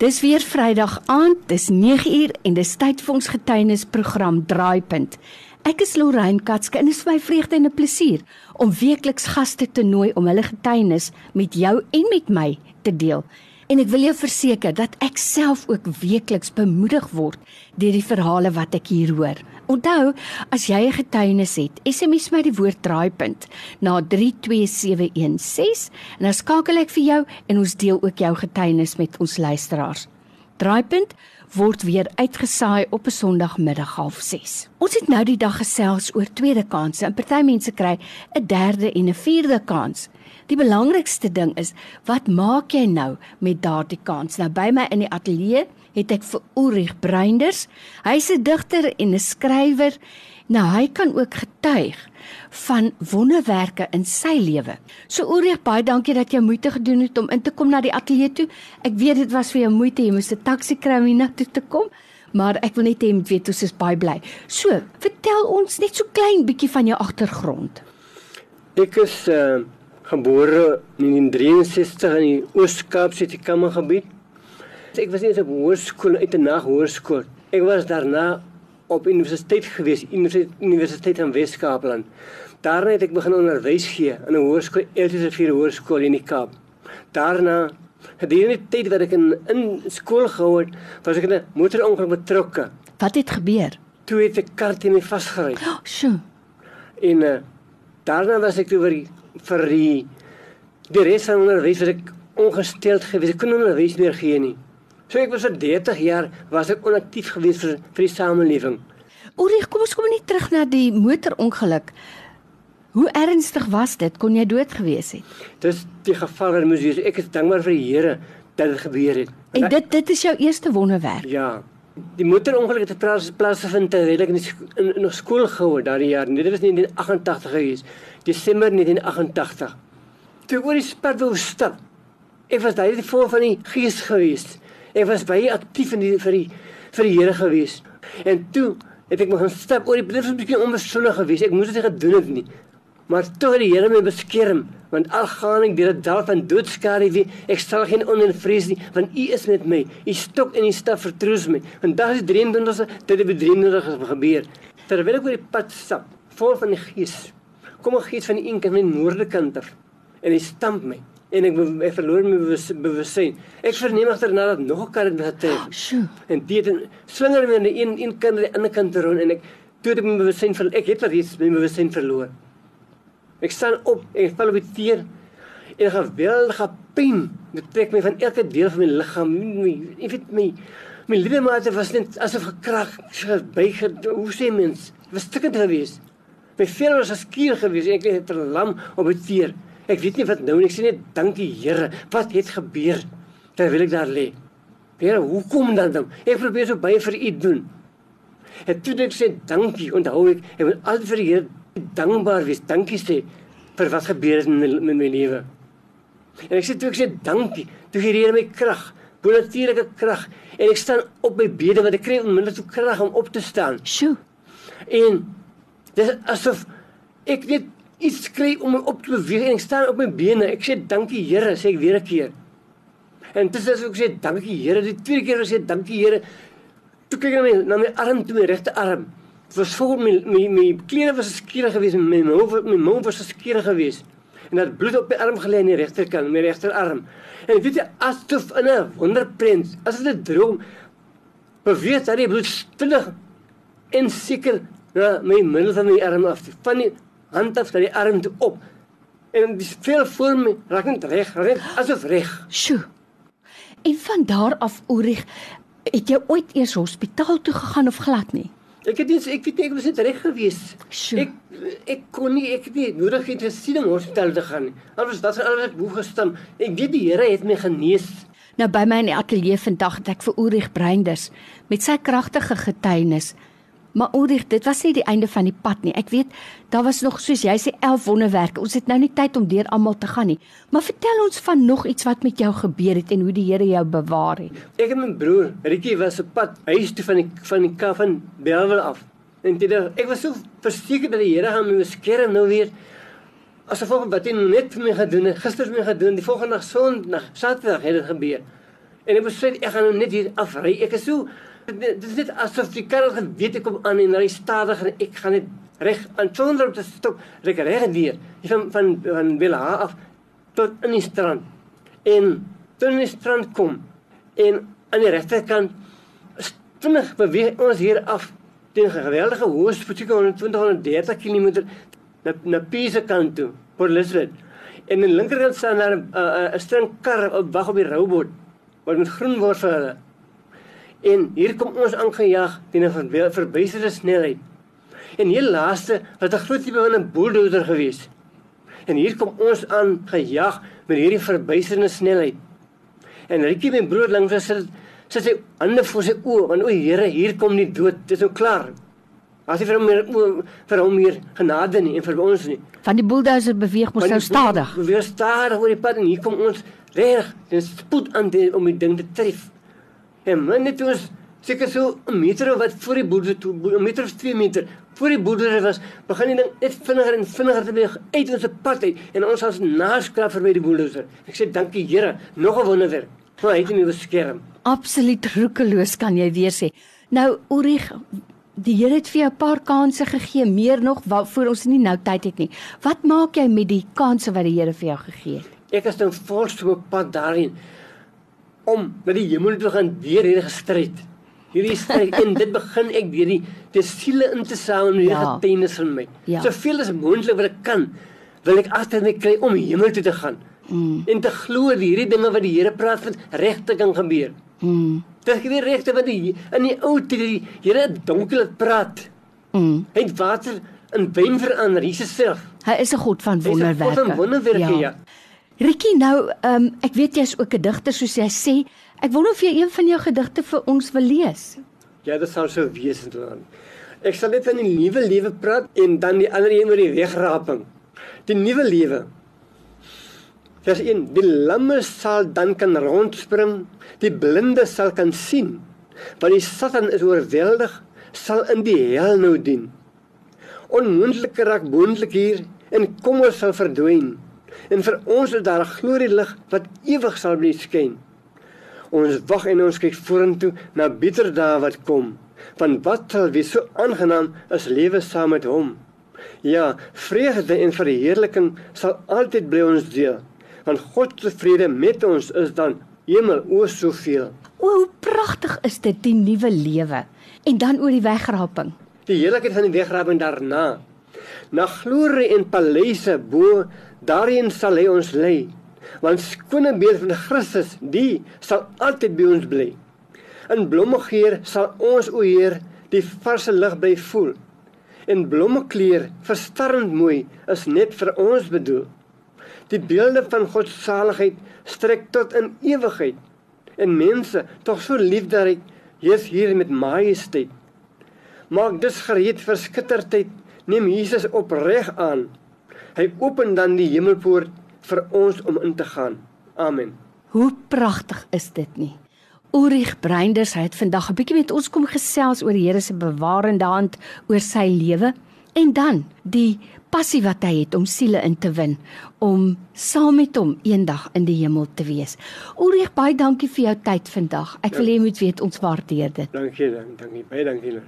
Dis weer Vrydag aand, dis 9uur en dis tyd vir ons getuienisprogram Draaipunt. Ek is Lorraine Katske en dit is my vreugde en 'n plesier om weekliks gaste te nooi om hulle getuienis met jou en met my te deel. En ek wil jou verseker dat ek self ook weekliks bemoedig word deur die verhale wat ek hier hoor. Onthou, as jy 'n getuienis het, SMS my die woord draaipunt na 32716 en dan skakel ek vir jou en ons deel ook jou getuienis met ons luisteraars. Draaipunt word weer uitgesaai op 'n Sondagmiddag 06:30. Ons het nou die dag gesels oor tweede kansse. En party mense kry 'n derde en 'n vierde kans. Die belangrikste ding is, wat maak jy nou met daardie kans? Nou by my in die ateljee het ek vir Ulrich Breinders. Hy's 'n digter en 'n skrywer. Nou hy kan ook getuig van wonderwerke in sy lewe. So Ulrich, baie dankie dat jy moeite gedoen het om in te kom na die ateljee toe. Ek weet dit was vir jou moeite, jy moes 'n taxi kry om hier toe te kom, maar ek wil net hê jy moet weet ons is baie bly. So, vertel ons net so klein bietjie van jou agtergrond. Ek is uh, gebore in 1963 in die Oos-Kaap se Kammergebied. Ek was eers op hoërskool uit 'n naghoërskool. Ek was daarna op universiteit gewees, Universiteit van Wes-Kaapland. Daarna het ek begin onderwys gee in 'n hoërskool, Elsiese vier hoërskool in die Kaap. Daarna gedurende die tyd wat ek in in skool gehou het, was ek in 'n motorongeluk betrokke. Wat het gebeur? Toe het 'n kar teen my vasgery. Oh, sjoe. En uh, daarna was ek toe vir die, vir die die res van onderwys was ek ongesteld gewees. Ek kon onderwys meer gee nie. So ek was vir 30 jaar was ek onaktief geweest vir vir die samelewing. Orie, kom ons kom net terug na die motorongeluk. Hoe ernstig was dit? Kon jy dood gewees het? Dis die geval wat moes wees. Ek is dankbaar vir die Here dat dit gebeur het. En dit dit is jou eerste wonderwerk. Ja. Die motorongeluk het plaas plaasgevind terwyl ek in in, in skool gehou daardie jaar. Dit was in 1988 gewees. Desember 1988. Toe oor die pad wou stap. Ek was daai voor van die gees geweest. Ek was baie aktief in die vir die vir die Here gewees. En toe het ek my gaan stap oor die dit was 'n bietjie onbesonnig geweest. Ek moes dit gedoen het nie. Maar toe het die Here my beskerm want al gaan ek deur 'n dal van doodskade wie ek sal geen onvrees nie want U is met my. U stok en U staf vertroos my. En daar is 23 dit het bedriemerig gebeur. Terwyl ek oor die pad stap, vol van die Gees, kom 'n gees van die een kant van die noordelike kant af en hy stamp my en ek, ek verloor my bewussyn. Ek verneem agterna dat nog 'n kar het getref. Sjoe. En dit swinger my aan die een een kant en die ander kant rond en ek toe ek my bewussyn verloor. Ek het reeds my bewussyn verloor. Ek staan op en ek val op die teer en 'n geweldige pyn betrek my van elke deel van my liggaam. Ek weet my my ledemate was net asof gekrag byge hoe sê mens? Was stukkend geweest. My vel was geskier geweest. Ek het 'n lam op die teer. Ek weet nie wat nou nie. Ek sê net dankie Here. Wat het gebeur terwyl ek daar lê? Here, hoekom dan dan? Ek probeer so baie vir u doen. En toe ek sê dankie, onthou ek, ek wil altyd vir die Here dankbaar wees. Dankie sê vir wat gebeur het in my, my, my lewe. En ek sê toe ek sê dankie, toe gee die Here my krag, bonatuurlike krag en ek staan op my bene want ek kry onmiddellik so krag om op te staan. Sjoe. En dis asof ek net iets kry om my op te beweeg en ek staan op my bene. Ek sê dankie Here, sê ek weer 'n keer. En dis as ek sê dankie Here, die tweede keer sê dankie Here. Toe kyk ek na my na my arm, toe my regte arm. Dit was voor my my my klere was skierig geweest my mou my mou was skierig geweest. En dat bloed op my arm gelê aan die regterkant, my regterarm. En weet jy asof in 'n wonderprent, as dit 'n droom beweeg dat die bloed stillig en seker na my middel van my arm af. Van die hand af dat die arm toe op. En die veel voor my, raak net reg, reg asof reg. Sjoe. En van daar af Ulrich, het jy ooit eers hospitaal toe gegaan of glad nie? Ek het nie ek weet nie, ek was net reg gewees. Sjoe. Ek ek kon nie ek het nie nodig het gesien om hospitaal te gaan nie. Anders dat alles ek moeg gestaan. Ek weet die Here het my genees. Nou by my in die ateljee vandag het ek vir Ulrich Breinders met sy kragtige getuienis Maar Ulrich, dit was nie die einde van die pad nie. Ek weet daar was nog soos jy sê 11 wonderwerke. Ons het nou nie tyd om deur almal te gaan nie. Maar vertel ons van nog iets wat met jou gebeur het en hoe die Here jou bewaar het. Ek en my broer, Rietjie was op pad huis toe van die van die kaf van Belwel af. En dit ek was so verseker dat die Here gaan my beskerm nou weer. Asof wat hy net vir my gedoen het, gister vir my gedoen, die volgende nag Sondag, Saterdag het dit gebeur. En ek besluit ek gaan nou net hier afry. Ek is so dit is net asof die kar geweet ek kom aan en ry stadiger en ek gaan net reg aan sonder om te stop. Reg reg weer. Van van van Villa af tot in die strand. En toe in die strand kom en aan die regterkant vinnig beweeg ons hier af teen 'n geweldige hoë spoed, 120 130 km na na Pisa kant toe, Port Elizabeth. En aan die linkerkant staan daar 'n uh, 'n string kar op wag op die roubot wat met groen word vir hulle. En hier kom ons aangejaag teen 'n verbysende snelheid. En hier laaste wat 'n groot tipe van 'n bulldozer gewees. En hier kom ons aan gejaag met hierdie verbysende snelheid. En Ricky my broer langs sit sit sy hande voor sy oë want o Here hier kom die dood dit is nou klaar as jy vir hom meer vir hom meer genade nie en vir ons nie van die bulldozer beweeg mos nou stadig beweeg stadig oor die pad en hier kom ons reg dis spoed aan die, om die ding te tref en man net ons seker so 'n meter of wat voor die boerder toe 'n meter of 2 meter voor die boerder was begin die ding net vinniger en vinniger te beweeg uit ons pad uit en ons was naskrap verby die bulldozer ek sê dankie Here nog 'n wonderwerk Maar hy het nie beskerm. Absoluut roekeloos kan jy weer sê. Nou Ulrich, die Here het vir jou 'n paar kansse gegee, meer nog waarvoor ons nie nou tyd het nie. Wat maak jy met die kansse wat die Here vir jou gegee het? Ek is nou volstoop pad daarin om na die hemel te gaan weer hierdie gestryd. Hierdie stryd en dit begin ek weer die die siele in te samel met die ja. getuienis van my. Ja. Soveel as moontlik wat ek kan, wil ek agter my kry om hemel toe te gaan. Mm. En te glo dat hierdie dinge wat die Here praat van regte kan gebeur. Mm. Dit is nie regte wat die in die ou tyd die Here donker het praat. Mm. Hy het water in wyn verander, Jesus self. Hy is 'n God van wonderwerke. God van wonderwerke, ja. ja. Ricky, nou, ehm um, ek weet jy's ook 'n digter soos jy sê. Ek wonder of jy een van jou gedigte vir ons wil lees. Ja, dit sou so wees dan. Ek sal net van die nuwe lewe praat en dan die ander een oor die wegraping. Die nuwe lewe. Vers 1: Die lamme sal dan kan rondspring, die blinde sal kan sien. Want die Satan is oorweldig, sal in die hel nou dien. Onmoontlik raak moontlik hier en kom ons sal verdwyn. En vir ons is daar 'n glorielig wat ewig sal bly skyn. Ons wag en ons kyk vorentoe na beter dae wat kom. Want wat sal wees so aangenaam as lewe saam met hom? Ja, vreugde en verheerliking sal altyd bly ons deel want God se vrede met ons is dan hemel o soveel. O, hoe pragtig is dit die nuwe lewe. En dan oor die wegraping. Die heerlikheid van die wegraping daarna. Na glorie en paleise bo, daarin sal hy ons lei. Want skone beeld van Christus, die sal altyd by ons bly. In blommegeur sal ons o Heer die varse lig by voel. En blommekleur, verstarrend mooi, is net vir ons bedoel. Die beelde van God se saligheid strek tot in ewigheid. En mense, tog so lief dat hy Jesus hier met majesteit. Maak dus gereed vir skittertyd. Neem Jesus opreg aan. Hy open dan die hemelpoort vir ons om in te gaan. Amen. Hoe pragtig is dit nie? Ulrich Breinders het vandag 'n bietjie met ons kom gesels oor die Here se bewarende hand oor sy lewe en dan die passie wat hy het om siele in te win om saam met hom eendag in die hemel te wees. Ulrich, baie dankie vir jou tyd vandag. Ek wil hê jy moet weet ons waardeer dit. Dankie, dankie, baie dankie.